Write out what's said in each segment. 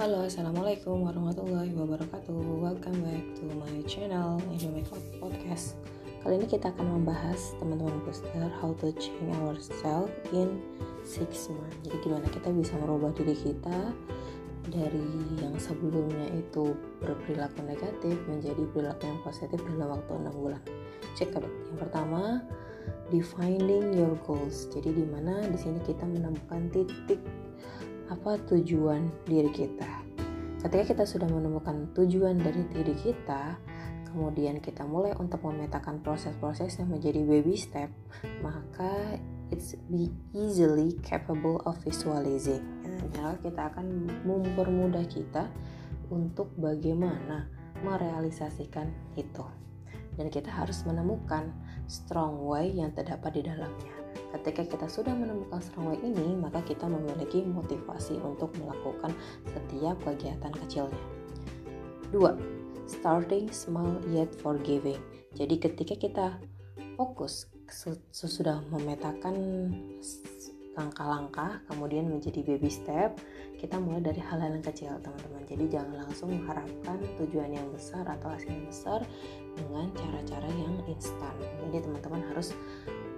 Halo, Assalamualaikum warahmatullahi wabarakatuh. Welcome back to my channel Indo Makeup Podcast. Kali ini kita akan membahas teman-teman booster How to change ourselves in six months. Jadi gimana kita bisa merubah diri kita Dari yang sebelumnya itu berperilaku negatif Menjadi perilaku yang positif dalam waktu enam bulan. Check out Yang pertama defining your goals. Jadi di mana di sini kita menemukan titik apa tujuan diri kita Ketika kita sudah menemukan tujuan dari diri kita, kemudian kita mulai untuk memetakan proses-proses yang menjadi baby step, maka it's be easily capable of visualizing. Nah, kita akan mempermudah kita untuk bagaimana merealisasikan itu. Dan kita harus menemukan strong way yang terdapat di dalamnya. Ketika kita sudah menemukan strong way ini, maka kita memiliki motivasi untuk melakukan setiap kegiatan kecilnya. Dua, starting small yet forgiving. Jadi ketika kita fokus sesudah memetakan langkah-langkah kemudian menjadi baby step kita mulai dari hal-hal yang kecil teman-teman jadi jangan langsung mengharapkan tujuan yang besar atau hasil yang besar dengan cara-cara yang instan jadi teman-teman harus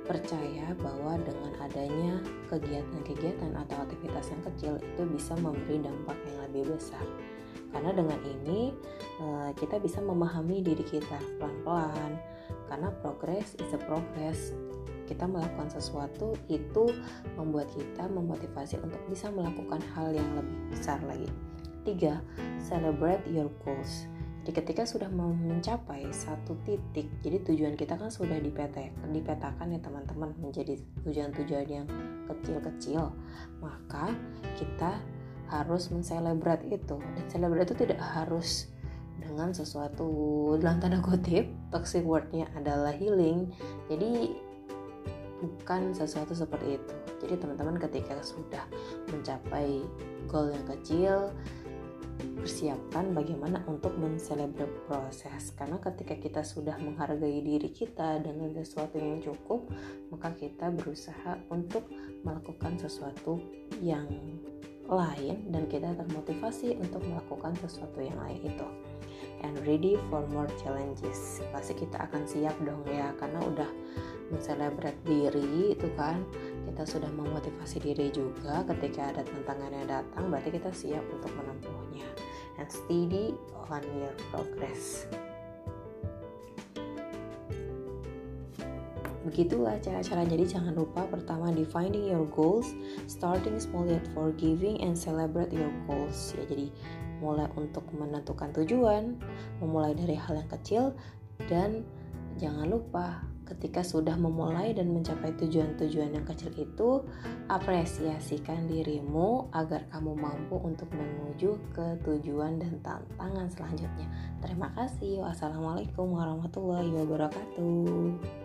percaya bahwa dengan adanya kegiatan-kegiatan atau aktivitas yang kecil itu bisa memberi dampak yang lebih besar. Karena dengan ini eh, kita bisa memahami diri kita pelan-pelan. Karena progress is a progress. Kita melakukan sesuatu itu membuat kita memotivasi untuk bisa melakukan hal yang lebih besar lagi. Tiga, celebrate your goals. Jadi ketika sudah mencapai satu titik, jadi tujuan kita kan sudah dipetek, dipetakan ya teman-teman menjadi tujuan-tujuan yang kecil-kecil, maka kita harus menselebrat itu. Dan selebrat itu tidak harus dengan sesuatu dalam tanda kutip toxic wordnya adalah healing. Jadi bukan sesuatu seperti itu. Jadi teman-teman ketika sudah mencapai goal yang kecil, persiapkan bagaimana untuk menselebrat proses. Karena ketika kita sudah menghargai diri kita dengan sesuatu yang cukup maka kita berusaha untuk melakukan sesuatu yang lain dan kita termotivasi untuk melakukan sesuatu yang lain itu. And ready for more challenges. Pasti kita akan siap dong ya karena udah menselebrat diri itu kan kita sudah memotivasi diri juga ketika ada tantangan yang datang berarti kita siap untuk menempuhnya and steady on your progress. Begitulah cara-cara jadi jangan lupa pertama defining your goals, starting small yet forgiving and celebrate your goals. Ya jadi mulai untuk menentukan tujuan, memulai dari hal yang kecil dan jangan lupa ketika sudah memulai dan mencapai tujuan-tujuan yang kecil itu, apresiasikan dirimu agar kamu mampu untuk menuju ke tujuan dan tantangan selanjutnya. Terima kasih. Wassalamualaikum warahmatullahi wabarakatuh.